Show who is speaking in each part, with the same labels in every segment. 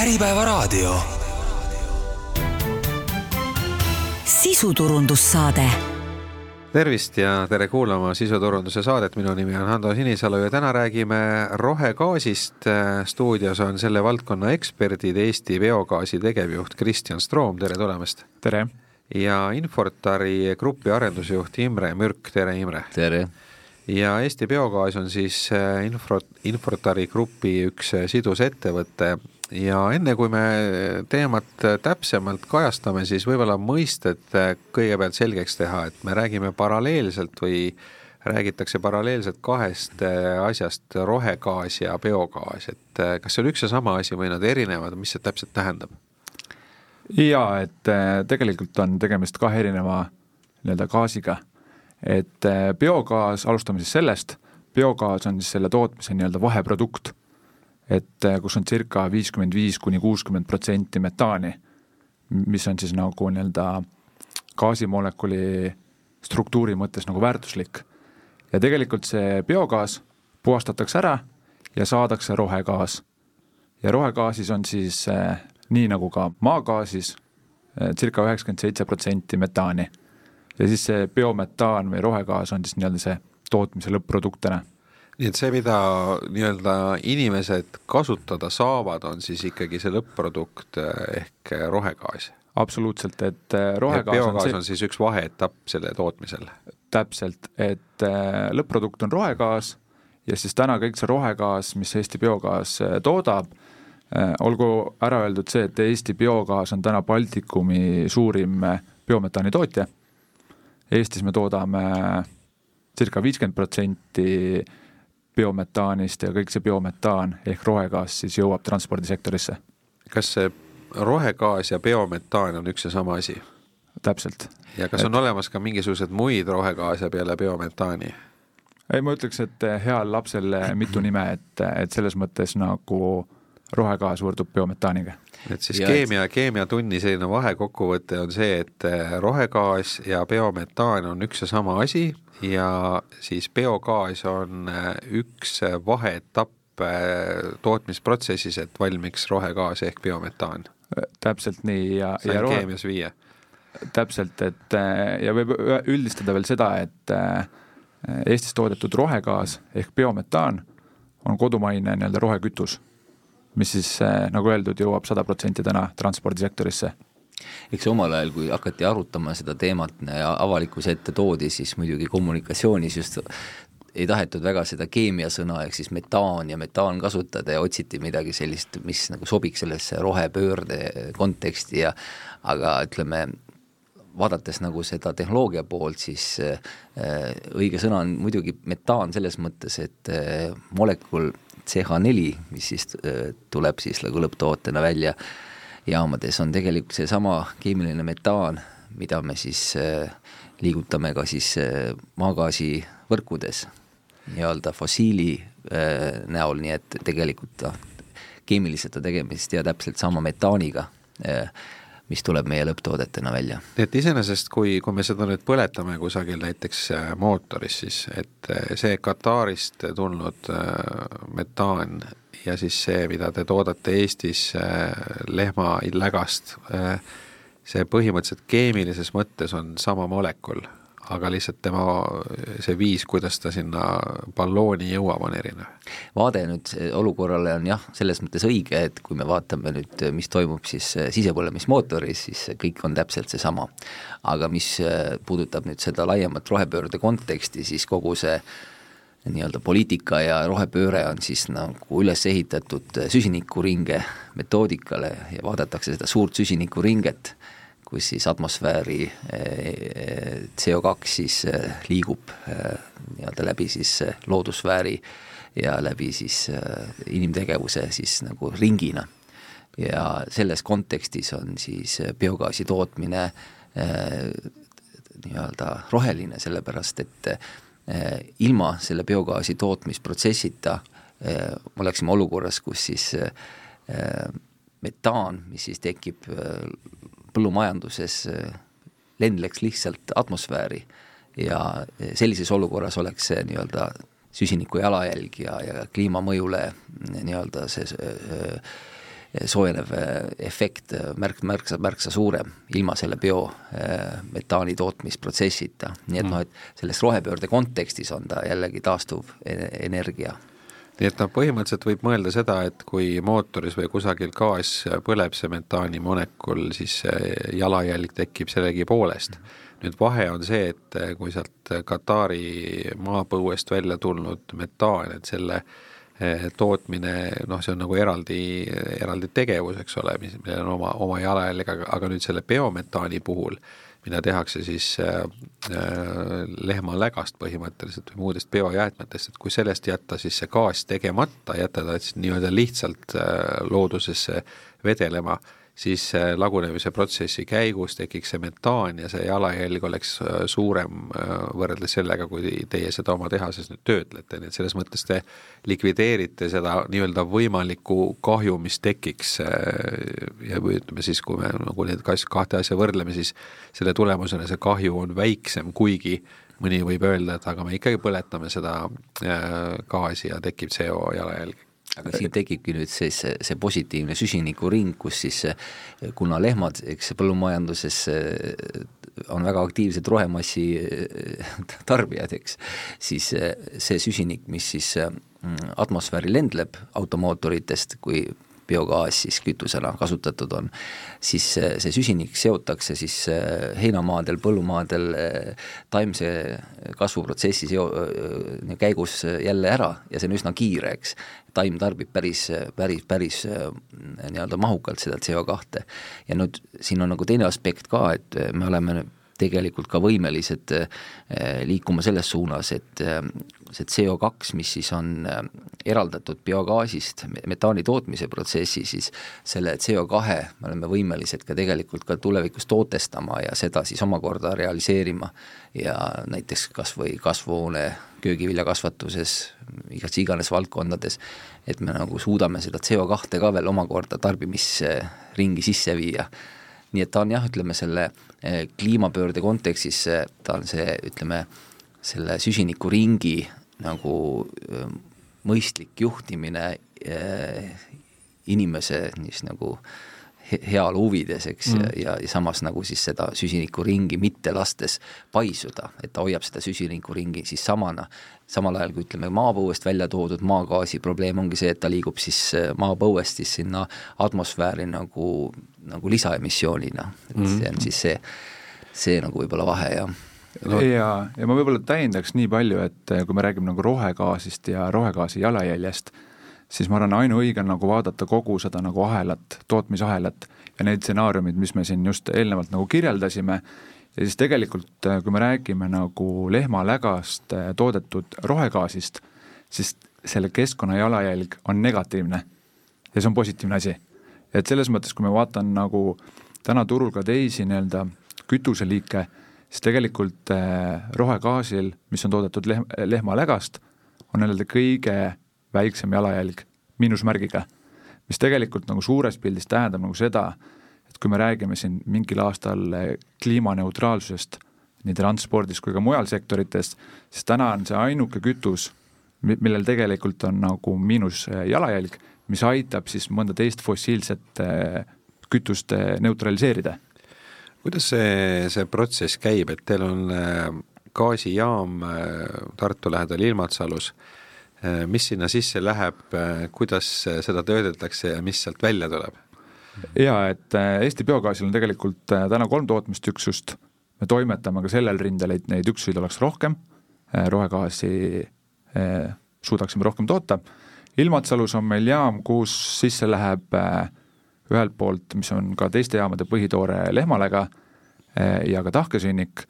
Speaker 1: Äripäevaraadio.
Speaker 2: sisuturundussaade
Speaker 3: tervist ja tere kuulama sisuturunduse saadet, minu nimi on Hando Sinisalu ja täna räägime rohegaasist. stuudios on selle valdkonna eksperdid, Eesti Biogaasi tegevjuht Kristjan Stroom, tere tulemast!
Speaker 4: tere!
Speaker 3: ja Infortari grupi arendusjuht Imre Mürk, tere Imre!
Speaker 5: tere!
Speaker 3: ja Eesti Biogaas on siis Info, Infortari grupi üks sidusettevõte ja enne, kui me teemat täpsemalt kajastame, siis võib-olla mõisted kõigepealt selgeks teha, et me räägime paralleelselt või räägitakse paralleelselt kahest asjast, rohegaas ja biogaas, et kas see on üks ja sama asi või nad erinevad, mis see täpselt tähendab?
Speaker 4: jaa, et tegelikult on tegemist kahe erineva nii-öelda gaasiga. et biogaas, alustame siis sellest, biogaas on siis selle tootmise nii-öelda vaheprodukt et äh, kus on circa viiskümmend viis kuni kuuskümmend protsenti metaani, mis on siis nagu nii-öelda gaasimolekuli struktuuri mõttes nagu väärtuslik. ja tegelikult see biogaas puhastatakse ära ja saadakse rohegaas. ja rohegaasis on siis äh, nii nagu ka maagaasis äh, circa üheksakümmend seitse protsenti metaani. ja siis see biometaan või rohegaas on siis nii-öelda see tootmise lõpp-produktina
Speaker 3: nii et see, mida nii-öelda inimesed kasutada saavad, on siis ikkagi see lõpp-produkt eh, ehk rohegaas?
Speaker 4: absoluutselt, et eh, rohegaas
Speaker 3: biogaas on, see... on siis üks vaheetapp selle tootmisel?
Speaker 4: täpselt, et eh, lõpp-produkt on rohegaas ja siis täna kõik see rohegaas, mis Eesti Biogaas toodab, olgu ära öeldud see, et Eesti Biogaas on täna Baltikumi suurim biometaani tootja. Eestis me toodame circa viiskümmend protsenti biometaanist ja kõik see biometaan ehk rohegaas siis jõuab transpordisektorisse.
Speaker 3: kas see rohegaas ja biometaan on üks ja sama asi?
Speaker 4: täpselt.
Speaker 3: ja kas et... on olemas ka mingisuguseid muid rohegaase peale biometaani?
Speaker 4: ei, ma ütleks, et heal lapsel mitu nime, et, et selles mõttes nagu rohegaas võrdub biometaaniga.
Speaker 3: et siis ja keemia, keemiatunni selline vahekokkuvõte on see, et rohegaas ja biometaan on üks ja sama asi ja siis biogaas on äh, üks vaheetapp äh, tootmisprotsessis, et valmiks rohegaas ehk biometaan.
Speaker 4: täpselt nii ja,
Speaker 3: see on rohe... keemias viie.
Speaker 4: täpselt, et äh, ja võib üldistada veel seda, et Eestis toodetud rohegaas ehk biometaan on kodumaine nii-öelda rohekütus, mis siis nagu öeldud, jõuab sada protsenti täna transpordisektorisse.
Speaker 5: Eks omal ajal, kui hakati arutama seda teemat ja avalikkuse ette toodi, siis muidugi kommunikatsioonis just ei tahetud väga seda keemiasõna ehk siis metaan ja metaan kasutada ja otsiti midagi sellist, mis nagu sobiks sellesse rohepöörde konteksti ja aga ütleme, vaadates nagu seda tehnoloogia poolt, siis äh, õige sõna on muidugi metaan selles mõttes, et äh, molekul CH4, mis siis äh, tuleb siis nagu lõpptootena välja jaamades on tegelikult seesama keemiline metaan, mida me siis äh, liigutame ka siis äh, maagaasi võrkudes nii-öelda fossiili näol, nii et tegelikult noh, keemiliselt on tegemist ja täpselt sama metaaniga, mis tuleb meie lõpptoodetena välja.
Speaker 3: et iseenesest, kui, kui me seda nüüd põletame kusagil näiteks mootoris, siis et see Katarist tulnud metaan ja siis see, mida te toodate Eestis äh, lehmalägast, äh, see põhimõtteliselt keemilises mõttes on sama molekul, aga lihtsalt tema, see viis, kuidas ta sinna ballooni jõuab, on erinev.
Speaker 5: vaade nüüd olukorrale on jah, selles mõttes õige, et kui me vaatame nüüd, mis toimub siis äh, sisepõlemismootoris, siis kõik on täpselt seesama. aga mis puudutab nüüd seda laiemat rohepöörde konteksti, siis kogu see nii-öelda poliitika ja rohepööre on siis nagu üles ehitatud süsinikuringe metoodikale ja vaadatakse seda suurt süsinikuringet, kus siis atmosfääri eh, CO2 siis eh, liigub eh, nii-öelda läbi siis loodusfääri ja läbi siis inimtegevuse siis nagu ringina. ja selles kontekstis on siis biogaasi tootmine nii-öelda roheline, sellepärast et Eh, ilma selle biogaasi tootmisprotsessita eh, oleksime olukorras, kus siis eh, metaan, mis siis tekib põllumajanduses, lendleks lihtsalt atmosfääri ja sellises olukorras oleks see nii-öelda süsiniku jalajälg ja, ja kliimamõjule nii-öelda see soojenev efekt märk, märksa, märksa suurem ilma selle biometaani tootmisprotsessita. nii et noh, et selles rohepöörde kontekstis on ta jällegi taastuv e-, energia
Speaker 3: nii et noh, põhimõtteliselt võib mõelda seda, et kui mootoris või kusagil gaas põleb, see metaani molekul, siis jalajälg tekib sellegipoolest. nüüd vahe on see, et kui sealt Katari maapõuest välja tulnud metaan, et selle eh, tootmine, noh, see on nagu eraldi, eraldi tegevus, eks ole, mis, millel on oma, oma jalajälg, aga, aga nüüd selle biometaani puhul äh, mida tehakse siis äh, äh, lehmalägast põhimõtteliselt või muudest biojäätmetest, et kui sellest jätta siis see gaas tegemata, jätta ta siis nii-öelda lihtsalt äh, loodusesse vedelema, siis lagunemise protsessi käigus tekiks see metaan ja see jalajälg oleks äh, suurem äh, võrreldes sellega, kui teie seda oma tehases nüüd töötlete, nii et selles mõttes te likvideerite seda nii-öelda võimalikku kahju, mis tekiks äh, ja või ütleme siis, kui me nagu neid kahte asja võrdleme, siis selle tulemusena see kahju on väiksem, kuigi mõni võib öelda, et aga me ikkagi põletame seda gaasi ja tekib CO jalajälg
Speaker 5: aga siin tekibki nüüd siis see, see positiivne süsinikuring, kus siis kuna lehmad, eks põllumajanduses on väga aktiivsed rohemassi tarbijad, eks, siis see süsinik, mis siis mm, atmosfääri lendleb automootoritest, kui biogaas siis kütusena kasutatud on, siis see süsinik seotakse siis heinamaadel, põllumaadel taimse kasvuprotsessi seo-, käigus jälle ära ja see on üsna kiire, eks. Taim tarbib päris, päris, päris nii-öelda mahukalt seda CO2. ja nüüd siin on nagu teine aspekt ka, et me oleme tegelikult ka võimelised liikuma selles suunas, et see CO2, mis siis on äh, eraldatud biogaasist metaani tootmise protsessi, siis selle CO2 me oleme võimelised ka tegelikult ka tulevikus tootestama ja seda siis omakorda realiseerima. Ja näiteks kas või kasvuhoone köögiviljakasvatuses, igas iganes valdkondades, et me nagu suudame seda CO2 ka veel omakorda tarbimisringi sisse viia. Nii et ta on jah, ütleme selle äh, kliimapöörde kontekstis, ta on see, ütleme, selle süsinikuringi nagu mõistlik juhtimine inimese siis nagu heaolu huvides, eks mm., ja, ja samas nagu siis seda süsinikuringi mitte lastes paisuda, et ta hoiab seda süsinikuringi siis samana, samal ajal kui ütleme, maapõuest välja toodud maagaasi probleem ongi see, et ta liigub siis maapõuest siis sinna atmosfääri nagu, nagu lisaemissioonina, et mm. see on siis see, see nagu võib-olla vahe, jah
Speaker 4: no.. ja, ja ma võib-olla täiendaks nii palju, et eh, kui me räägime nagu rohegaasist ja rohegaasi jalajäljest, siis ma arvan, ainuõige on nagu vaadata kogu seda nagu ahelat, tootmisahelat ja need stsenaariumid, mis me siin just eelnevalt nagu kirjeldasime, ja siis tegelikult, eh, kui me räägime nagu lehmalägast eh, toodetud rohegaasist, siis selle keskkonna jalajälg on negatiivne ja see on positiivne asi. et selles mõttes, kui ma vaatan nagu täna turul ka teisi nii-öelda kütuseliike siis tegelikult äh, rohegaasil, mis on toodetud lehm, lehmalägast, on nii-öelda kõige väiksem jalajälg miinusmärgiga, mis tegelikult nagu suures pildis tähendab nagu seda, et kui me räägime siin mingil aastal äh, kliimaneutraalsusest nii transpordis kui ka mujal sektorites, siis täna on see ainuke kütus, millel tegelikult on nagu miinus äh, jalajälg, mis aitab siis mõnda teist fossiilset kütust neutraliseerida.
Speaker 3: Kuidas see, see protsess käib, et teil on äh, gaasijaam äh, Tartu lähedal Ilmatsalus, äh, mis sinna sisse läheb, kuidas seda töödeldakse ja mis sealt välja tuleb?
Speaker 4: jaa, et Eesti Biogaasil on tegelikult täna kolm tootmisüksust, me toimetame ka sellel rindel, et neid üksuseid oleks rohkem, rohegaasi suudaksime rohkem toota, Ilmatsalus on meil jaam, kus sisse läheb äh, ühelt poolt, mis on ka teiste jaamade põhitoore lehmalega eh, ja ka tahkesünnik,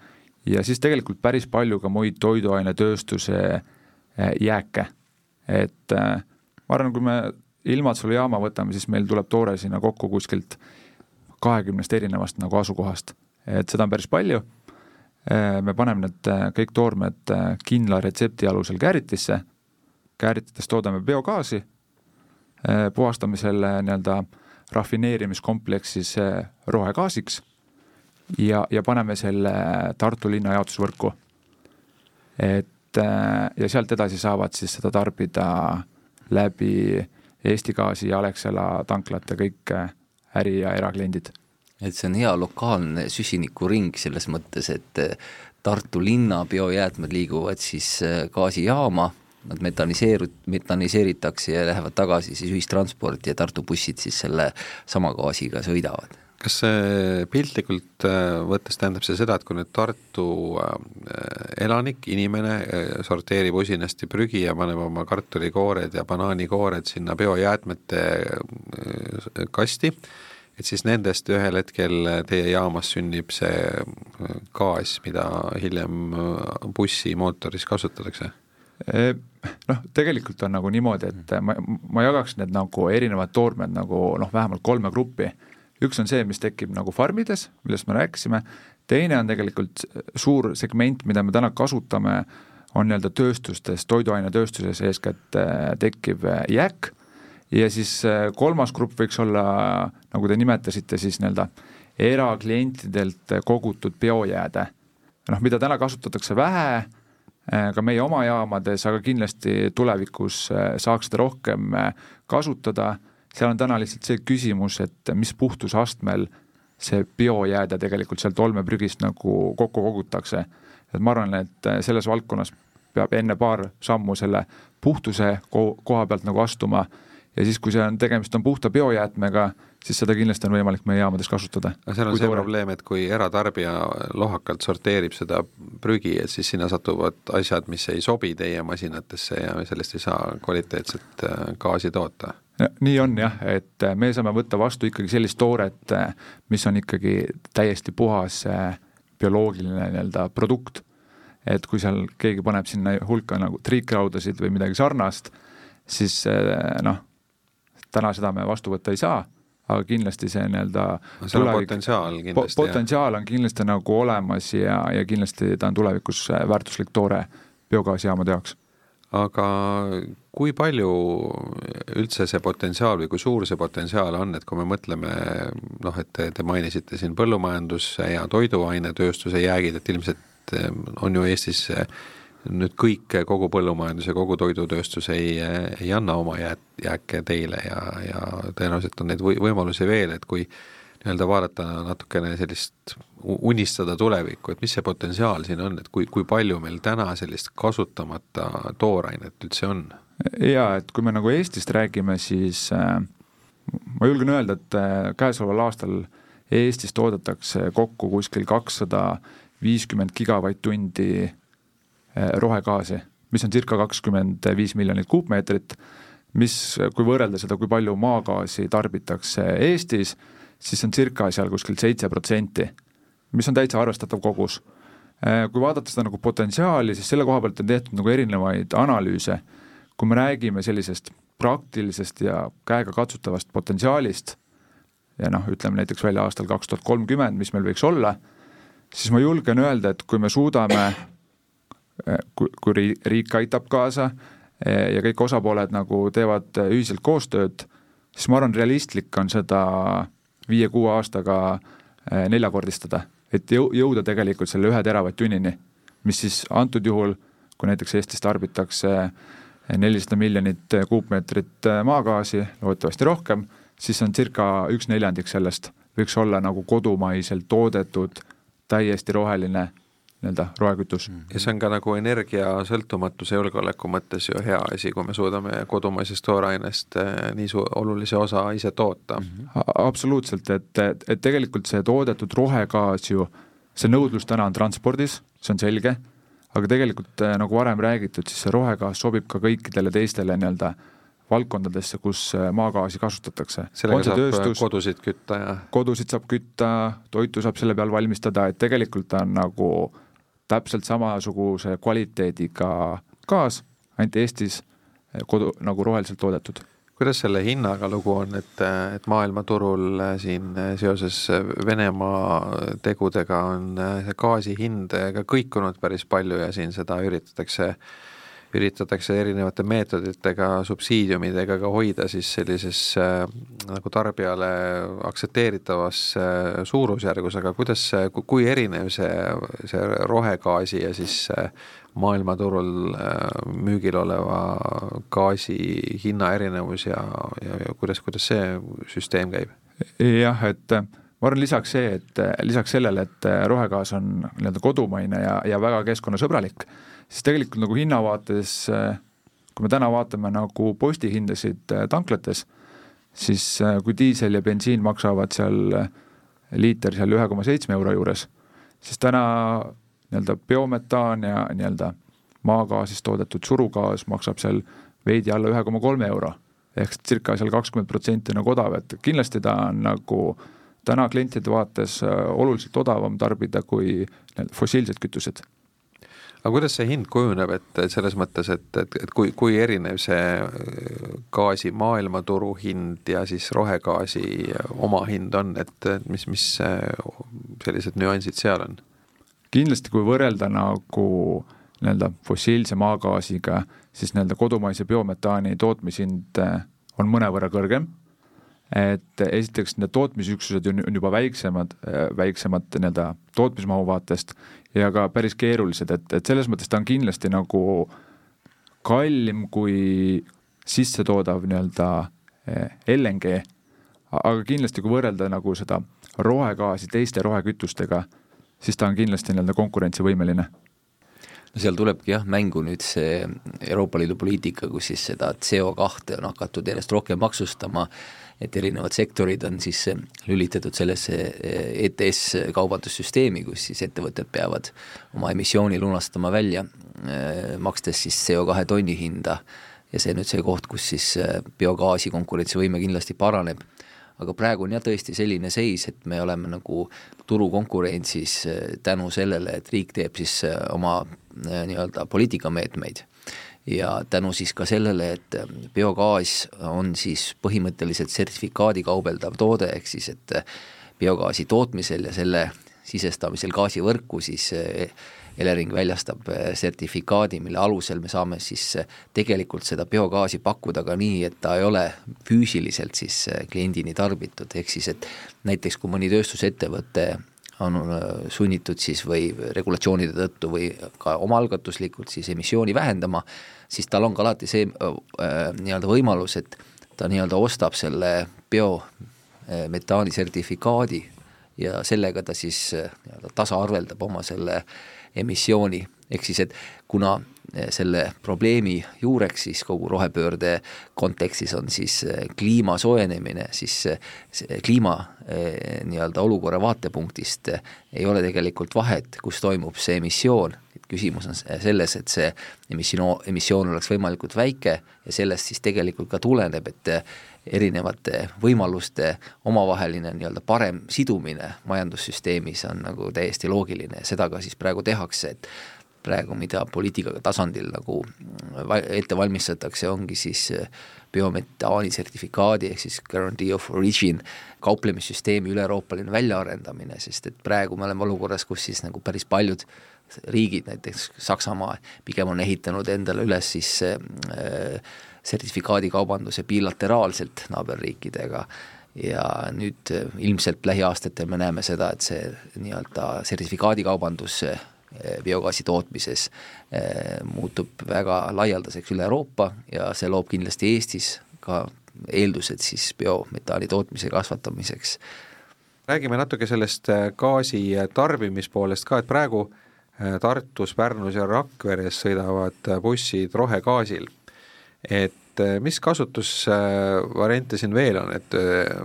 Speaker 4: ja siis tegelikult päris palju ka muid toiduainetööstuse jääke. Et eh, ma arvan, kui me Ilmatsalu jaama võtame, siis meil tuleb toore sinna kokku kuskilt kahekümnest erinevast nagu asukohast, et seda on päris palju. me paneme need kõik toormed kindla retsepti alusel kääritisse, kääritades toodame biogaasi, puhastame selle nii-öelda äh, rafineerimiskompleksis rohegaasiks ja, ja paneme selle Tartu linna jaotusvõrku. et ja sealt edasi saavad siis seda tarbida läbi Eesti Gaasi ja Alexela tanklate kõik äri- ja erakliendid.
Speaker 5: et see on hea lokaalne süsinikuring selles mõttes, et Tartu linna biojäätmed liiguvad siis gaasijaama, nad metaniseeru-, metaniseeritakse ja lähevad tagasi siis ühistransporti ja Tartu bussid siis selle sama gaasiga sõidavad
Speaker 3: kas see piltlikult äh, võttes tähendab see seda, et kui nüüd Tartu äh, elanik, inimene äh, sorteerib usinasti prügi ja paneb oma kartulikoored ja banaanikoored sinna biojäätmete kasti, et siis nendest ühel hetkel teie jaamas sünnib see gaas, mida hiljem bussimootoris kasutatakse?
Speaker 4: Noh, tegelikult on nagu niimoodi, et ma, ma jagaks need nagu erinevad toormed nagu noh, vähemalt kolme gruppi üks on see, mis tekib nagu farmides, millest me rääkisime, teine on tegelikult suur segment, mida me täna kasutame, on nii-öelda tööstustes, toiduainetööstuses eeskätt äh, tekkiv äh, jääk. Ja siis äh, kolmas grupp võiks olla, nagu te nimetasite, siis nii-öelda eraklientidelt kogutud biojääde. noh, mida täna kasutatakse vähe, ka meie oma jaamades, aga kindlasti tulevikus saaks seda rohkem kasutada seal on täna lihtsalt see küsimus, et mis puhtusastmel see biojääde tegelikult sealt olmeprügist nagu kokku kogutakse. et ma arvan, et selles valdkonnas peab enne paar sammu selle puhtuse koha pealt nagu astuma ja siis, kui see on, tegemist on puhta biojäätmega, siis seda kindlasti on võimalik meie jaamades kasutada.
Speaker 3: aga seal on see toore. probleem, et kui eratarbija lohakalt sorteerib seda prügi, et siis sinna satuvad asjad, mis ei sobi teie masinatesse ja sellest ei saa kvaliteetset äh, gaasi toota
Speaker 4: nii on jah, et äh, me saame võtta vastu ikkagi sellist tooret, äh, mis on ikkagi täiesti puhas äh, bioloogiline nii-öelda produkt. et kui seal keegi paneb sinna hulka nagu triikraudasid või midagi sarnast, siis noh, täna seda me vastu võtta ei saa, aga kindlasti see nii-öelda
Speaker 3: seal on potentsiaal kindlasti
Speaker 4: po. potentsiaal on kindlasti nagu olemas ja, ja kindlasti ta on tulevikus väärtuslik toore biogaasijaamade jaoks
Speaker 3: aga kui palju üldse see potentsiaal või kui suur see potentsiaal on, et kui me mõtleme noh, et te, te mainisite siin põllumajanduse ja toiduainetööstuse jäägid, et ilmselt eh, on ju Eestis eh, nüüd kõik, kogu põllumajandus ja kogu toidutööstus ei, ei anna oma jääk, jääke teile ja, ja tõenäoliselt on neid või, võimalusi veel, et kui nii-öelda vaadata natukene sellist, unistada tulevikku, et mis see potentsiaal siin on, et kui, kui palju meil täna sellist kasutamata toorainet üldse on?
Speaker 4: jaa, et kui me nagu Eestist räägime, siis äh, ma julgen öelda, et äh, käesoleval aastal Eestis toodetakse kokku kuskil kakssada viiskümmend gigavatt-tundi äh, rohegaasi, mis on circa kakskümmend viis miljonit kuupmeetrit, mis, kui võrrelda seda, kui palju maagaasi tarbitakse Eestis, siis see on circa seal kuskil seitse protsenti, mis on täitsa arvestatav kogus. Äh, kui vaadata seda nagu potentsiaali, siis selle koha pealt on tehtud nagu erinevaid analüüse, kui me räägime sellisest praktilisest ja käegakatsutavast potentsiaalist ja noh, ütleme näiteks välja aastal kaks tuhat kolmkümmend, mis meil võiks olla, siis ma julgen öelda, et kui me suudame, äh, kui, kui riik aitab kaasa äh, ja kõik osapooled nagu teevad ühiselt koostööd, siis ma arvan, realistlik on seda viie-kuue aastaga äh, neljakordistada, et jõu-, jõuda tegelikult selle ühe teravatt-tunnini, mis siis antud juhul, kui näiteks Eestis tarbitakse äh, nelisada miljonit äh, kuupmeetrit maagaasi, loodetavasti rohkem, siis on circa üks neljandik sellest võiks olla nagu kodumaiselt toodetud täiesti roheline nii-öelda rohekütus.
Speaker 3: Mm. ja see on ka nagu energiasõltumatuse julgeoleku mõttes ju hea asi, kui me suudame kodumaisest toorainest eh, nii su-, olulise osa ise toota mm.
Speaker 4: -hmm. absoluutselt, et, et, et tegelikult see toodetud rohegaas ju, see nõudlus täna on transpordis, see on selge, aga tegelikult eh, nagu varem räägitud, siis see rohegaas sobib ka kõikidele teistele nii-öelda valdkondadesse, kus eh, maagaasi kasutatakse.
Speaker 3: sellega saab tööstus, kodusid kütta ja
Speaker 4: kodusid saab kütta, toitu saab selle peal valmistada, et tegelikult on nagu täpselt samasuguse kvaliteediga gaas, ainult Eestis eh, kodu, nagu roheliselt toodetud.
Speaker 3: kuidas selle hinnaga lugu on, et, et maailmaturul eh, siin eh, seoses Venemaa tegudega on see gaasi hind ka kõikunud päris palju ja siin seda üritatakse üritatakse erinevate meetoditega, subsiidiumidega ka hoida siis sellises äh, nagu tarbijale aktsepteeritavas äh, suurusjärgus, aga kuidas, kui erinev see, see rohegaasi ja siis äh, maailmaturul müügil oleva gaasi hinna erinevus ja, ja, ja kuidas, kuidas see süsteem käib?
Speaker 4: jah, et ma arvan, lisaks see, et lisaks sellele, et rohegaas on nii-öelda kodumaine ja, ja väga keskkonnasõbralik, siis tegelikult nagu hinnavaates, kui me täna vaatame nagu postihindasid äh, tanklates, siis äh, kui diisel ja bensiin maksavad seal liiter seal ühe koma seitsme euro juures, siis täna nii-öelda biometaan ja nii-öelda maagaasist toodetud surugaas maksab seal veidi alla ühe koma kolme euro. Ehk circa seal kakskümmend protsenti nagu odav, et kindlasti ta on nagu täna klientide vaates oluliselt odavam tarbida kui fossiilsed kütused
Speaker 3: aga kuidas see hind kujuneb, et selles mõttes, et, et, et kui, kui erinev see äh, gaasi maailmaturu hind ja siis rohegaasi omahind on, et mis, mis sellised nüansid seal on?
Speaker 4: kindlasti, kui võrrelda nagu nii-öelda fossiilse maagaasiga, siis nii-öelda kodumaise biometaani tootmishind äh, on mõnevõrra kõrgem et esiteks need tootmisüksused on, on juba väiksemad, äh, väiksemad nii-öelda tootmismahu vaatest ja ka päris keerulised, et, et selles mõttes ta on kindlasti nagu kallim kui sissetoodav nii-öelda äh, LNG, aga kindlasti, kui võrrelda nagu seda rohegaasi teiste rohekütustega, siis ta on kindlasti nii-öelda konkurentsivõimeline.
Speaker 5: No seal tulebki jah, mängu nüüd see Euroopa Liidu poliitika, kus siis seda CO2 on hakatud järjest rohkem maksustama et erinevad sektorid on siis eh, lülitatud sellesse ETS eh, e kaubandussüsteemi, kus siis ettevõtted peavad oma emissiooni lunastama välja, eh, makstes siis CO2 tonni hinda. Ja see nüüd see koht, kus siis biogaasi konkurentsivõime kindlasti paraneb. Aga praegu on jah tõesti selline seis, et me oleme nagu turukonkurentsis tänu sellele, et riik teeb siis oma nii-öelda poliitikameetmeid ja tänu siis ka sellele, et ähm, biogaas on siis põhimõtteliselt sertifikaadi kaubeldav toode, ehk siis et äh, biogaasi tootmisel ja selle sisestamisel gaasivõrku siis äh, Elering väljastab äh, sertifikaadi, mille alusel me saame siis tegelikult seda biogaasi pakkuda ka nii, et ta ei ole füüsiliselt siis kliendini tarbitud, ehk siis et näiteks kui mõni tööstusettevõte on sunnitud siis või regulatsioonide tõttu või ka omaalgatuslikult siis emissiooni vähendama, siis tal on ka alati see äh, nii-öelda võimalus, et ta nii-öelda ostab selle biometaani sertifikaadi ja sellega ta siis äh, nii-öelda tasaarveldab oma selle emissiooni, ehk siis et kuna äh, selle probleemi juureks siis kogu rohepöörde kontekstis on siis äh, kliima soojenemine, siis see kliima nii-öelda olukorra vaatepunktist ei ole tegelikult vahet, kus toimub see emissioon. Küsimus on selles, et see emissioon, emissioon oleks võimalikult väike ja sellest siis tegelikult ka tuleneb, et erinevate võimaluste omavaheline nii-öelda parem sidumine majandussüsteemis on nagu täiesti loogiline ja seda ka siis praegu tehakse, et praegu, mida poliitika tasandil nagu ette valmistatakse, ongi siis biometaani sertifikaadi ehk siis guarantee of origin kauplemissüsteemi üle-euroopaline väljaarendamine, sest et praegu me oleme olukorras, kus siis nagu päris paljud riigid, näiteks Saksamaa, pigem on ehitanud endale üles siis äh, sertifikaadikaubanduse bilateraalselt naaberriikidega. Ja nüüd äh, ilmselt lähiaastatel me näeme seda, et see nii-öelda sertifikaadikaubandus biogaasi tootmises äh, muutub väga laialdaseks üle Euroopa ja see loob kindlasti Eestis ka eeldused siis biometaani tootmise kasvatamiseks.
Speaker 3: räägime natuke sellest gaasi tarbimispoolest ka, et praegu Tartus, Pärnus ja Rakveres sõidavad bussid rohegaasil. et mis kasutusvariante siin veel on, et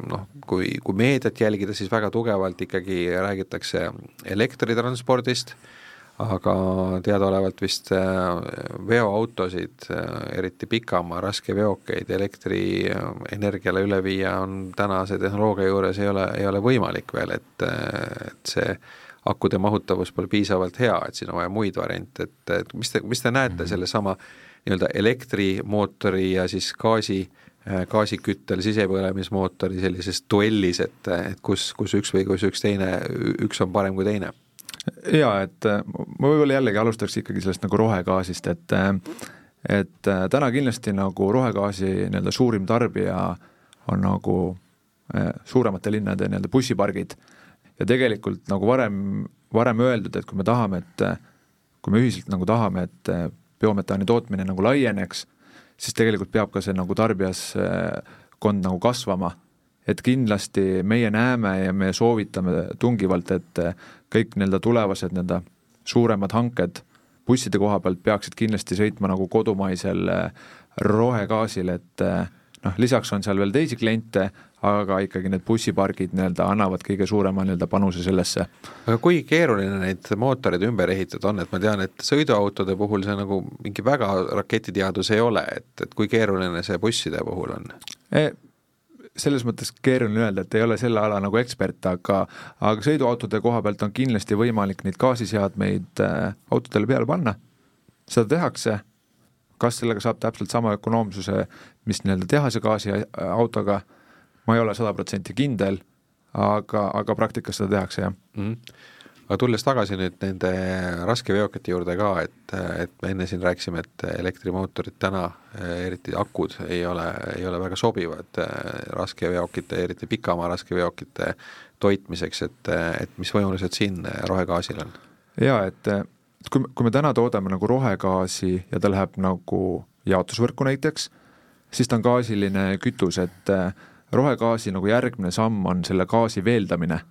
Speaker 3: noh, kui, kui meediat jälgida, siis väga tugevalt ikkagi räägitakse elektritranspordist, aga teadaolevalt vist veoautosid, eriti pikamaa raskeveokeid elektrienergiale üle viia on tänase tehnoloogia juures ei ole, ei ole võimalik veel, et, et see akude mahutavus pole piisavalt hea, et siin on vaja muid variante, et, et mis te, mis te näete mhm. sellesama nii-öelda elektrimootori ja siis gaasi, äh, gaasiküttel sisepõlemismootori sellises duellis, et, et kus, kus üks või kus üks teine, üks on parem kui teine?
Speaker 4: Jaa, et äh, ma võib-olla jällegi alustaks ikkagi sellest nagu rohegaasist, et äh, et äh, täna kindlasti nagu rohegaasi nii-öelda suurim tarbija on nagu suuremate linnade nii-öelda bussipargid ja tegelikult nagu varem, varem öeldud, et kui me tahame, et kui me ühiselt nagu tahame, et biometaani tootmine nagu laieneks, siis tegelikult peab ka see nagu tarbijaskond nagu kasvama. et kindlasti meie näeme ja me soovitame tungivalt, et kõik nii-öelda tulevased nii-öelda suuremad hanked busside koha pealt peaksid kindlasti sõitma nagu kodumaisel äh, rohegaasil, et äh, noh, lisaks on seal veel teisi kliente, aga ikkagi need bussipargid nii-öelda annavad kõige suurema nii-öelda panuse sellesse.
Speaker 3: aga kui keeruline neid mootoreid ümber ehitada on, et ma tean, et sõiduautode puhul see nagu mingi väga raketiteadus ei ole, et, et kui keeruline see busside puhul on
Speaker 4: e? Selles mõttes keeruline öelda, et ei ole selle ala nagu ekspert, aga aga sõiduautode koha pealt on kindlasti võimalik neid gaasiseadmeid äh, autodele peale panna, seda tehakse, kas sellega saab täpselt sama ökonoomsuse, mis nii-öelda tehase gaasiautoga, ma ei ole sada protsenti kindel, aga, aga praktikas seda tehakse, jah. Mm. -hmm
Speaker 3: aga tulles tagasi nüüd nende raskeveokite juurde ka, et, et me enne siin rääkisime, et elektrimootorid täna, eriti akud, ei ole, ei ole väga sobivad raskeveokite, eriti pikamaa raskeveokite toitmiseks, et, et mis võimalused siin rohegaasil on?
Speaker 4: jaa, et kui, kui me täna toodame nagu rohegaasi ja ta läheb nagu jaotusvõrku näiteks, siis ta on gaasiline kütus, et rohegaasi nagu järgmine samm on selle gaasi veeldamine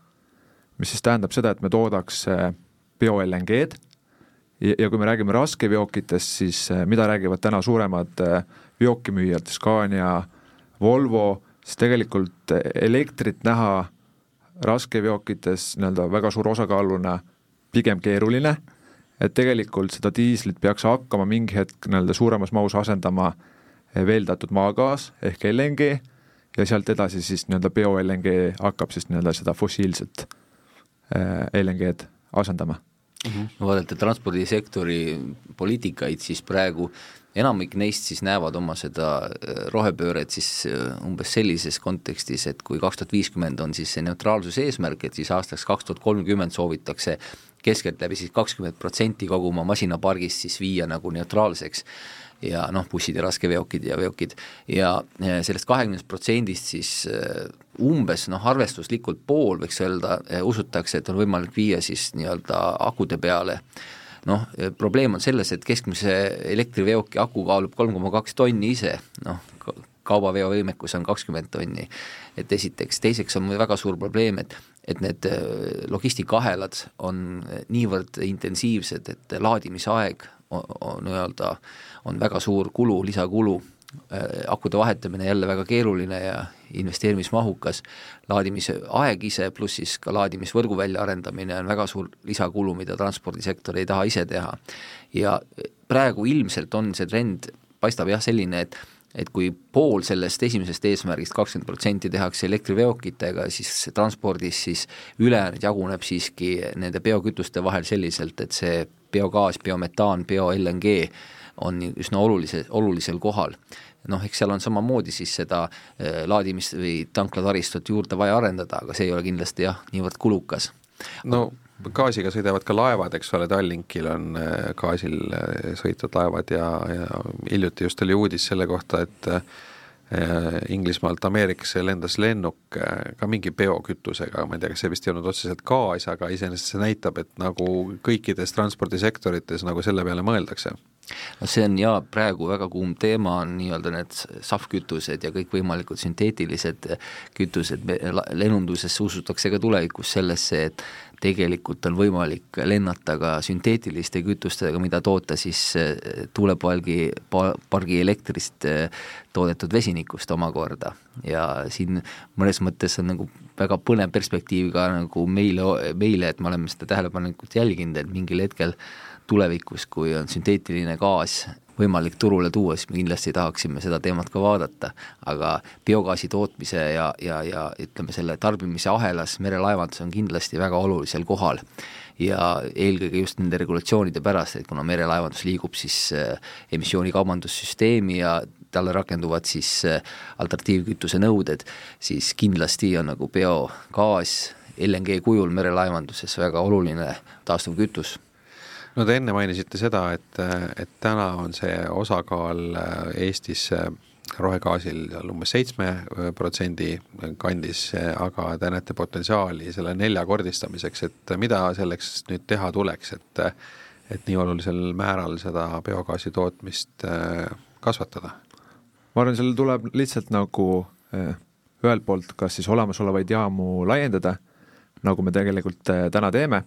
Speaker 4: mis siis tähendab seda, et me toodaks äh, bio-LNG-d ja, ja kui me räägime raskeveokitest, siis äh, mida räägivad täna suuremad äh, veokimüüjad, Scania, Volvo, siis tegelikult elektrit näha raskeveokites nii-öelda väga suure osakaaluna pigem keeruline, et tegelikult seda diislit peaks hakkama mingi hetk nii-öelda suuremas mahus asendama veeldatud maagaas ehk LNG ja sealt edasi siis nii-öelda bio-LNG hakkab siis nii-öelda seda fossiilset LNG-d asendama
Speaker 5: mm. -hmm. no vaadata transpordisektori poliitikaid, siis praegu enamik neist siis näevad oma seda äh, rohepööret siis äh, umbes sellises kontekstis, et kui kaks tuhat viiskümmend on siis see neutraalsuse eesmärk, et siis aastaks kaks tuhat kolmkümmend soovitakse keskeltläbi siis kakskümmend protsenti kogu oma masinapargist siis viia nagu neutraalseks ja noh, bussid ja raskeveokid ja veokid. Ja sellest kahekümnest protsendist siis äh, umbes noh, arvestuslikult pool võiks öelda, äh, usutakse, et on võimalik viia siis nii-öelda akude peale. Noh, probleem on selles, et keskmise elektriveoki aku kaalub kolm koma kaks tonni ise, noh, kaubaveovõimekus on kakskümmend tonni. et esiteks, teiseks on väga suur probleem, et et need logistikaahelad on niivõrd intensiivsed, et laadimisaeg nii-öelda on väga suur kulu, lisakulu, äh, akude vahetamine jälle väga keeruline ja investeerimismahukas, laadimise aeg ise, pluss siis ka laadimisvõrgu väljaarendamine on väga suur lisakulu, mida transpordisektor ei taha ise teha. ja praegu ilmselt on see trend, paistab jah, selline, et et kui pool sellest esimesest eesmärgist, kakskümmend protsenti tehakse elektriveokitega, siis transpordis siis ülejäänud jaguneb siiski nende biokütuste vahel selliselt, et see biogaas, biometaan, bio-LNG on üsna olulise, olulisel kohal. noh, eks seal on samamoodi siis seda äh, laadimist või tanklataristut juurde vaja arendada, aga see ei ole kindlasti jah, niivõrd kulukas.
Speaker 3: no gaasiga sõidavad ka laevad, eks ole, Tallinkil on äh, gaasil äh, sõitvad laevad ja, ja hiljuti just oli uudis selle kohta, et Inglismaalt Ameerikasse lendas lennuk ka mingi biokütusega, ma ei tea, kas see vist ei olnud otseselt gaas, aga iseenesest see näitab, et nagu kõikides transpordisektorites nagu selle peale mõeldakse
Speaker 5: no see on jaa, praegu väga kuum teema on nii-öelda need sahvkütused ja kõikvõimalikud sünteetilised kütused, lennunduses usutakse ka tulevikus sellesse, et tegelikult on võimalik lennata ka sünteetiliste kütustega, mida toota siis eh, tuulepalgi, pargi elektrist eh, toodetud vesinikust omakorda. ja siin mõnes mõttes on nagu väga põnev perspektiiv ka nagu meile, meile, et me oleme seda tähelepanelikult jälginud, et mingil hetkel tulevikus, kui on sünteetiline gaas võimalik turule tuua, siis me kindlasti tahaksime seda teemat ka vaadata, aga biogaasi tootmise ja, ja, ja ütleme, selle tarbimise ahelas merelaevandus on kindlasti väga olulisel kohal. ja eelkõige just nende regulatsioonide pärast, et kuna merelaevandus liigub siis äh, emissioonikaubandussüsteemi ja talle rakenduvad siis äh, alternatiivkütuse nõuded, siis kindlasti on nagu biogaas LNG kujul merelaevanduses väga oluline taastuvkütus
Speaker 3: no te enne mainisite seda, et, et täna on see osakaal Eestis rohegaasil seal umbes seitsme protsendi kandis, aga te näete potentsiaali selle neljakordistamiseks, et mida selleks nüüd teha tuleks, et et nii olulisel määral seda biogaasi tootmist kasvatada?
Speaker 4: ma arvan, sellel tuleb lihtsalt nagu ühelt poolt kas siis olemasolevaid jaamu laiendada, nagu me tegelikult täna teeme,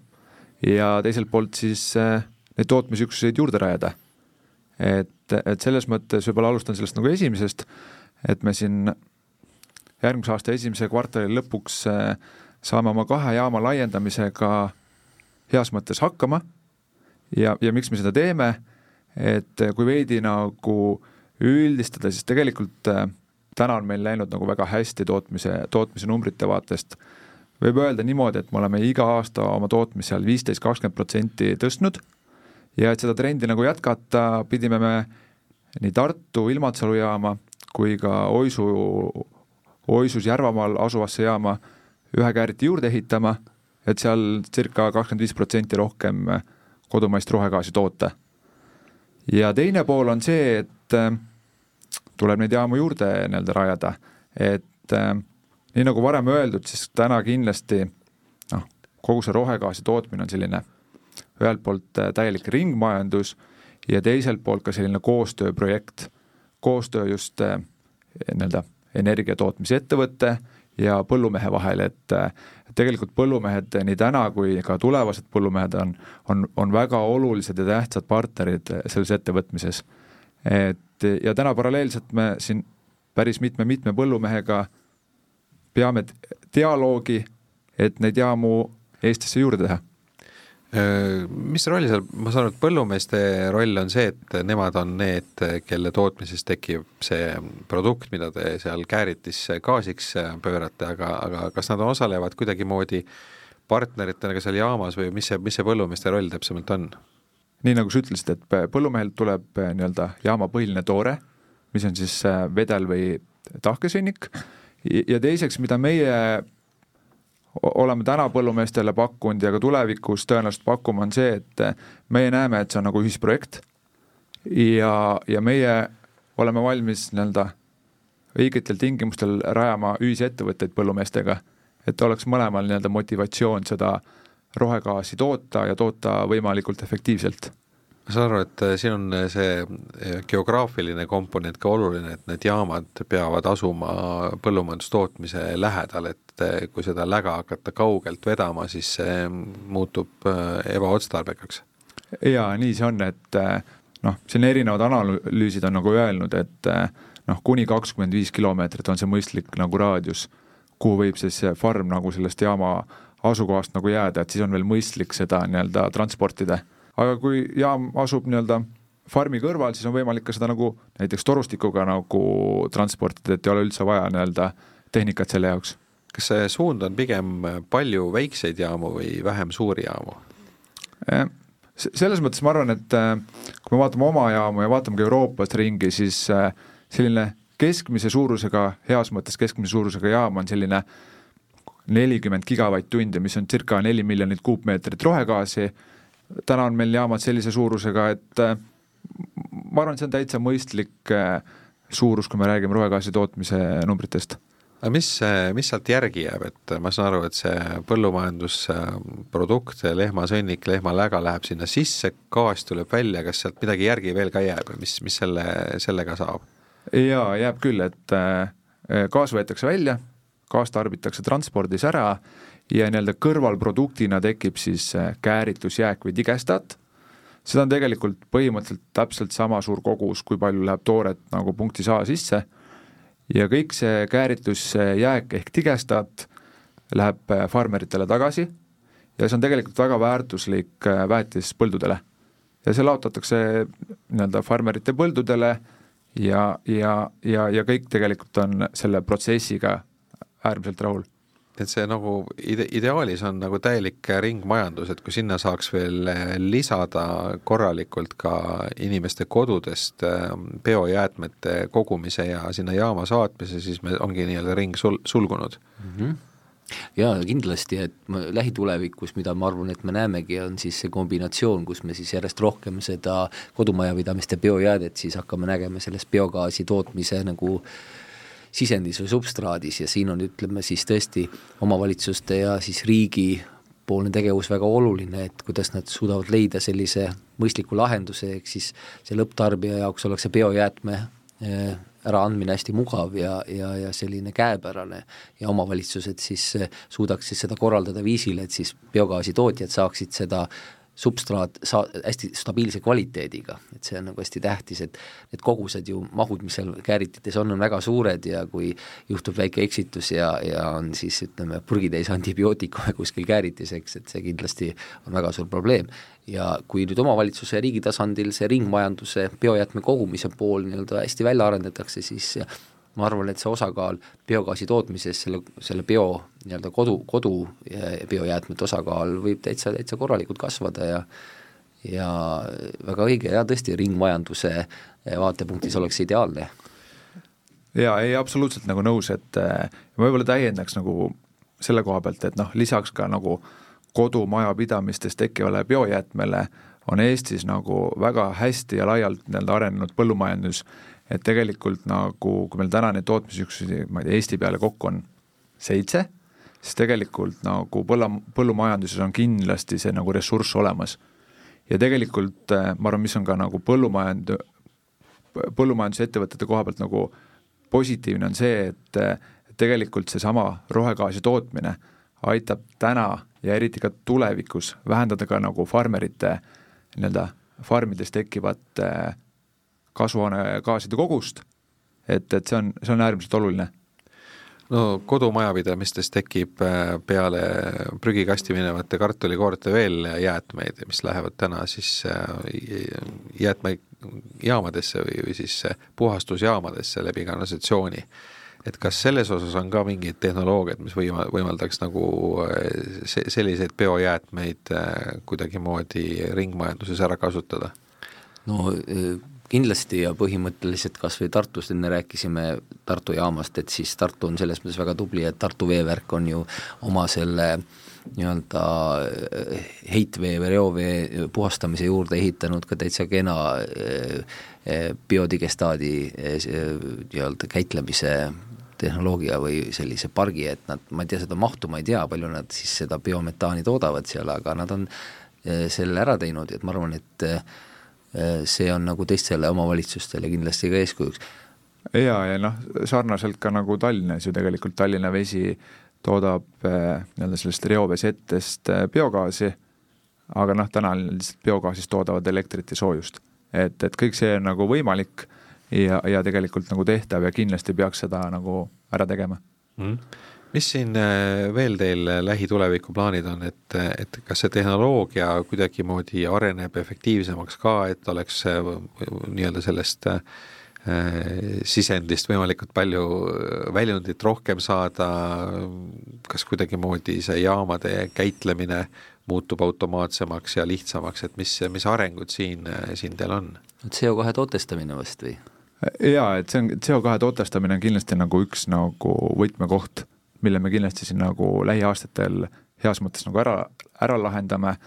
Speaker 4: ja teiselt poolt siis neid tootmisüksuseid juurde rajada. Et, et selles mõttes võib-olla alustan sellest nagu esimesest, et me siin järgmise aasta esimese kvartali lõpuks äh, saame oma kahe jaama laiendamisega heas mõttes hakkama. Ja, ja miks me seda teeme, et kui veidi nagu üldistada, siis tegelikult äh, täna on meil läinud nagu väga hästi tootmise, tootmise numbrite vaatest. Võib öelda niimoodi, et me oleme iga aasta oma tootmise seal viisteist, kakskümmend protsenti tõstnud ja et seda trendi nagu jätkata, pidime me nii Tartu Ilmatsalu jaama kui ka Oisu, Oisus Järvamaal asuvasse jaama ühe kääriti juurde ehitama, et seal circa kakskümmend viis protsenti rohkem kodumaist rohegaasi toota. ja teine pool on see, et äh, tuleb neid jaamu juurde nii-öelda rajada, et äh, nii nagu varem öeldud, siis täna kindlasti noh, kogu see rohegaasi tootmine on selline ühelt poolt äh, täielik ringmajandus ja teiselt poolt ka selline koostööprojekt, koostöö just äh, nii-öelda energia tootmisettevõtte ja põllumehe vahel, et äh, tegelikult põllumehed nii täna kui ka tulevased põllumehed on, on, on väga olulised ja tähtsad partnerid selles ettevõtmises. et ja täna paralleelselt me siin päris mitme-mitme põllumehega peame dialoogi, et neid jaamu Eestisse juurde teha
Speaker 3: Äh, mis roll seal, ma saan aru, et põllumeeste roll on see, et nemad on need, kelle tootmises tekib see produkt, mida te seal kääritis gaasiks pöörate, aga, aga kas nad osalevad kuidagimoodi partneritena ka seal jaamas või mis see, mis see põllumeeste roll täpsemalt on?
Speaker 4: nii nagu sa ütlesid, et põllumehelt tuleb nii-öelda jaama põhiline toore, mis on siis vedel või tahkesünnik, ja teiseks, mida meie oleme täna põllumeestele pakkunud ja ka tulevikus tõenäoliselt pakume, on see, et meie näeme, et see on nagu ühisprojekt. Ja, ja meie oleme valmis nii-öelda õigetel tingimustel rajama ühisettevõtteid põllumeestega, et oleks mõlemal nii-öelda motivatsioon seda rohegaasi toota ja toota võimalikult efektiivselt
Speaker 3: ma saan aru, et siin on see geograafiline komponent ka oluline, et need jaamad peavad asuma põllumajandustootmise lähedal, et kui seda läga hakata kaugelt vedama, siis see muutub äh, ebaotstarbekaks.
Speaker 4: jaa, nii see on, et äh, noh, siin erinevad analüüsid on nagu öelnud, et äh, noh, kuni kakskümmend viis kilomeetrit on see mõistlik nagu raadius, kuhu võib siis farm nagu sellest jaama asukohast nagu jääda, et siis on veel mõistlik seda nii-öelda transportida. Aga kui jaam asub nii-öelda farmi kõrval, siis on võimalik ka seda nagu näiteks torustikuga nagu transportida, et ei ole üldse vaja nii-öelda tehnikat selle jaoks.
Speaker 3: Kas see suund on pigem palju väikseid jaamu või vähem suuri jaamu?
Speaker 4: Selles mõttes ma arvan, et äh, kui me vaatame oma jaamu ja vaatame ka Euroopas ringi, siis äh, selline keskmise suurusega, heas mõttes keskmise suurusega jaam on selline nelikümmend gigavatt-tundi, mis on circa neli miljonit kuupmeetrit rohegaasi, täna on meil jaamad sellise suurusega, et ma arvan, et see on täitsa mõistlik suurus, kui me räägime rohegaasi tootmise numbritest
Speaker 3: aga mis, mis sealt järgi jääb, et ma saan aru, et see põllumajandusprodukt, lehmasõnnik, lehmaläga läheb sinna sisse, gaas tuleb välja, kas sealt midagi järgi veel ka jääb ja mis, mis selle, sellega saab?
Speaker 4: jaa, jääb küll, et äh, gaas võetakse välja, gaas tarbitakse transpordis ära ja nii-öelda kõrvalproduktina tekib siis äh, kääritusjääk või digestaat, seda on tegelikult põhimõtteliselt täpselt sama suur kogus, kui palju läheb tooret nagu punktis A sisse. Ja kõik see kääritusjääk ehk tigestaat läheb äh, farmeritele tagasi ja see on tegelikult väga väärtuslik äh, väetis põldudele. ja see laotatakse nii-öelda farmerite põldudele ja, ja, ja, ja kõik tegelikult on selle protsessiga äärmiselt rahul
Speaker 3: et see nagu ide-, ideaalis on nagu täielik ringmajandus, et kui sinna saaks veel lisada korralikult ka inimeste kodudest ähm, biojäätmete kogumise ja sinna jaama saatmise, siis me, ongi nii-öelda ring sul-, sulgunud mm. -hmm
Speaker 5: jaa, kindlasti, et ma, lähitulevikus, mida ma arvan, et me näemegi, on siis see kombinatsioon, kus me siis järjest rohkem seda kodumajapidamiste biojäädet siis hakkame nägema selles biogaasi tootmise nagu sisendis või substraadis ja siin on, ütleme siis tõesti omavalitsuste ja siis riigi poolne tegevus väga oluline, et kuidas nad suudavad leida sellise mõistliku lahenduse, ehk siis see lõpptarbija jaoks oleks see biojäätme eh, äraandmine hästi mugav ja, ja, ja selline käepärane ja omavalitsused siis eh, suudaks siis seda korraldada viisil, et siis biogaasitootjad saaksid seda substraat saa-, hästi stabiilse kvaliteediga, et see on nagu hästi tähtis, et need kogused ju, mahud, mis seal kääritites on, on väga suured ja kui juhtub väike eksitus ja, ja on siis ütleme, purgitäis antibiootikume kuskil kääritis, eks, et see kindlasti on väga suur probleem. ja kui nüüd omavalitsuse ja riigi tasandil see ringmajanduse biojäätme kogumise pool nii-öelda hästi välja arendatakse, siis ma arvan, et see osakaal biogaasi tootmises, selle, selle bio nii-öelda kodu, kodu biojäätmete osakaal võib täitsa, täitsa korralikult kasvada ja ja väga õige ja tõesti, ringmajanduse vaatepunktis oleks ideaalne.
Speaker 4: jaa, ei absoluutselt nagu nõus, et ma võib-olla täiendaks nagu selle koha pealt, et noh, lisaks ka nagu kodumajapidamistes tekkivale biojäätmele on Eestis nagu väga hästi ja laialt nii-öelda arenenud põllumajandus et tegelikult nagu, kui meil täna neid tootmisüksusi, ma ei tea, Eesti peale kokku on seitse, siis tegelikult nagu põlla, põllumajanduses on kindlasti see nagu ressurss olemas. ja tegelikult eh, ma arvan, mis on ka nagu põllumajand-, põllumajandusettevõtete koha pealt nagu positiivne, on see, et tegelikult seesama rohegaasi tootmine aitab täna ja eriti ka tulevikus vähendada ka nagu farmerite nii-öelda farmides tekkivat äh, kasvuhoonegaaside kogust, et, et see on, see on äärmiselt oluline
Speaker 3: no kodumajapidamistes tekib äh, peale prügikasti minevate kartulikoorte veel jäätmeid, mis lähevad täna siis äh, jäätmejaamadesse või, või siis äh, puhastusjaamadesse läbi kanalisatsiooni. et kas selles osas on ka mingid tehnoloogiad, mis võima-, võimaldaks nagu se-, selliseid biojäätmeid kuidagimoodi ringmajanduses ära kasutada?
Speaker 5: no kindlasti ja põhimõtteliselt kas või Tartust enne rääkisime Tartu jaamast, et siis Tartu on selles mõttes väga tubli, et Tartu veevärk on ju oma selle nii-öelda eh, heitvee või reovee puhastamise juurde ehitanud ka täitsa kena eh, eh, biodigestaadi nii-öelda käitlemise tehnoloogia või sellise pargi, et nad, ma ei tea seda mahtu, ma ei tea, palju nad siis seda biometaani toodavad seal, aga nad on selle ära teinud, et ma arvan, et see on nagu teistele omavalitsustele kindlasti ka eeskujuks.
Speaker 4: jaa, ja noh, sarnaselt ka nagu Tallinnas ju tegelikult Tallinna Vesi toodab äh, nii-öelda sellest reoveesettest äh, biogaasi, aga noh, täna lihtsalt biogaasist toodavad elektrit ja soojust. et, et kõik see on nagu võimalik ja, ja tegelikult nagu tehtav ja kindlasti peaks seda nagu ära tegema mm
Speaker 3: mis siin äh, veel teil äh, lähituleviku plaanid on, et, et kas see tehnoloogia kuidagimoodi areneb efektiivsemaks ka, et oleks äh, nii-öelda sellest äh, sisendist võimalikult palju väljundit rohkem saada, kas kuidagimoodi see jaamade käitlemine muutub automaatsemaks ja lihtsamaks, et mis, mis arengud siin, siin teil on?
Speaker 5: CO2 tootestamine vist või?
Speaker 4: jaa, et see on, CO2 tootestamine on kindlasti nagu üks nagu võtmekoht mille me kindlasti siin nagu lähiaastatel heas mõttes nagu ära, ära lahendame.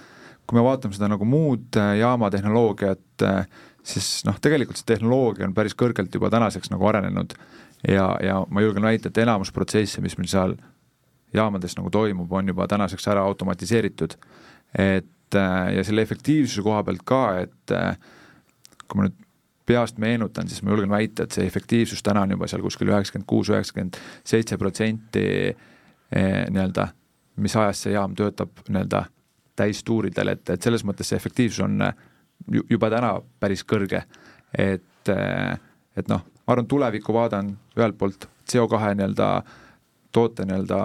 Speaker 4: kui me vaatame seda nagu muud äh, jaamatehnoloogiat, äh, siis noh, tegelikult see tehnoloogia on päris kõrgelt juba tänaseks nagu arenenud ja, ja ma julgen väita, et enamus protsesse, mis meil seal jaamades nagu toimub, on juba tänaseks ära automatiseeritud. et äh, ja selle efektiivsuse koha pealt ka, et kui ma nüüd peast meenutan, siis ma julgen väita, et see efektiivsus täna on juba seal kuskil üheksakümmend kuus, üheksakümmend seitse protsenti eh, nii-öelda, mis ajast see jaam töötab nii-öelda täistuuridel, et, et selles mõttes see efektiivsus on eh, juba täna päris kõrge. et, eh, et noh, ma arvan, tulevikuvaade on ühelt poolt CO2 nii-öelda toote nii-öelda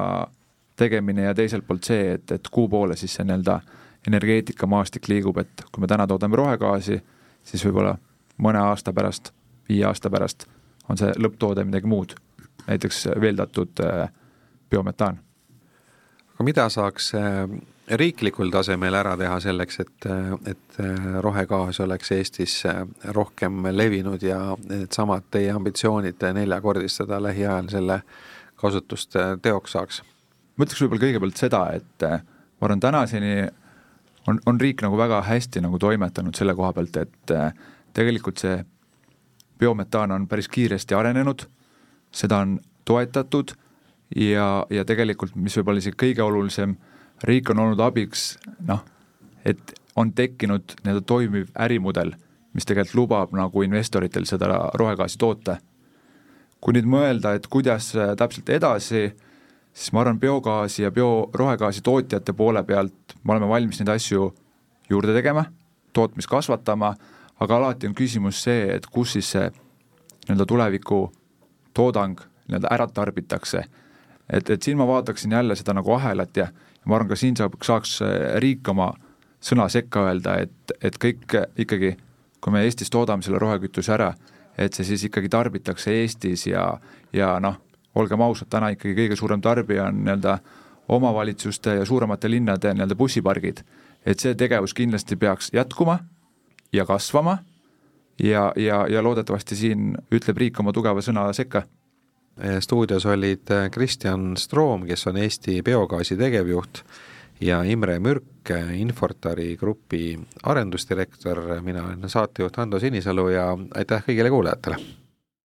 Speaker 4: tegemine ja teiselt poolt see, et, et kuhu poole siis see nii-öelda energeetikamaastik liigub, et kui me täna toodame rohegaasi, siis võib-olla mõne aasta pärast, viie aasta pärast on see lõpptoode midagi muud, näiteks veeldatud äh, biometaan.
Speaker 3: aga mida saaks äh, riiklikul tasemel ära teha selleks, et, äh, et rohegaas oleks Eestis rohkem levinud ja needsamad teie ambitsioonid neljakordistada lähiajal selle kasutust teoks saaks?
Speaker 4: ma ütleks võib-olla kõigepealt seda, et ma arvan, tänaseni on, on riik nagu väga hästi nagu toimetanud selle koha pealt, et äh, tegelikult see biometaan on päris kiiresti arenenud, seda on toetatud ja, ja tegelikult, mis võib-olla isegi kõige olulisem, riik on olnud abiks noh, et on tekkinud nii-öelda toimiv ärimudel, mis tegelikult lubab nagu investoritel seda rohegaasi toota. kui nüüd mõelda, et kuidas täpselt edasi, siis ma arvan, biogaasi ja bio, rohegaasi tootjate poole pealt me oleme valmis neid asju juurde tegema, tootmist kasvatama, aga alati on küsimus see, et kus siis see nii-öelda tuleviku toodang nii-öelda ära tarbitakse. et, et siin ma vaataksin jälle seda nagu ahelat ja ma arvan, ka siin saab, saaks riik oma sõna sekka öelda, et, et kõik ikkagi, kui me Eestis toodame selle rohekütuse ära, et see siis ikkagi tarbitakse Eestis ja, ja noh, olgem ausad, täna ikkagi kõige suurem tarbija on nii-öelda omavalitsuste ja suuremate linnade nii-öelda bussipargid. et see tegevus kindlasti peaks jätkuma ja kasvama. Ja, ja, ja loodetavasti siin ütleb riik oma tugeva sõna sekka.
Speaker 3: Stuudios olid Kristjan Stroom, kes on Eesti Biogaasi tegevjuht ja Imre Mürk, Infortari grupi arendusdirektor, mina olen saatejuht Ando Sinisalu ja aitäh kõigile kuulajatele!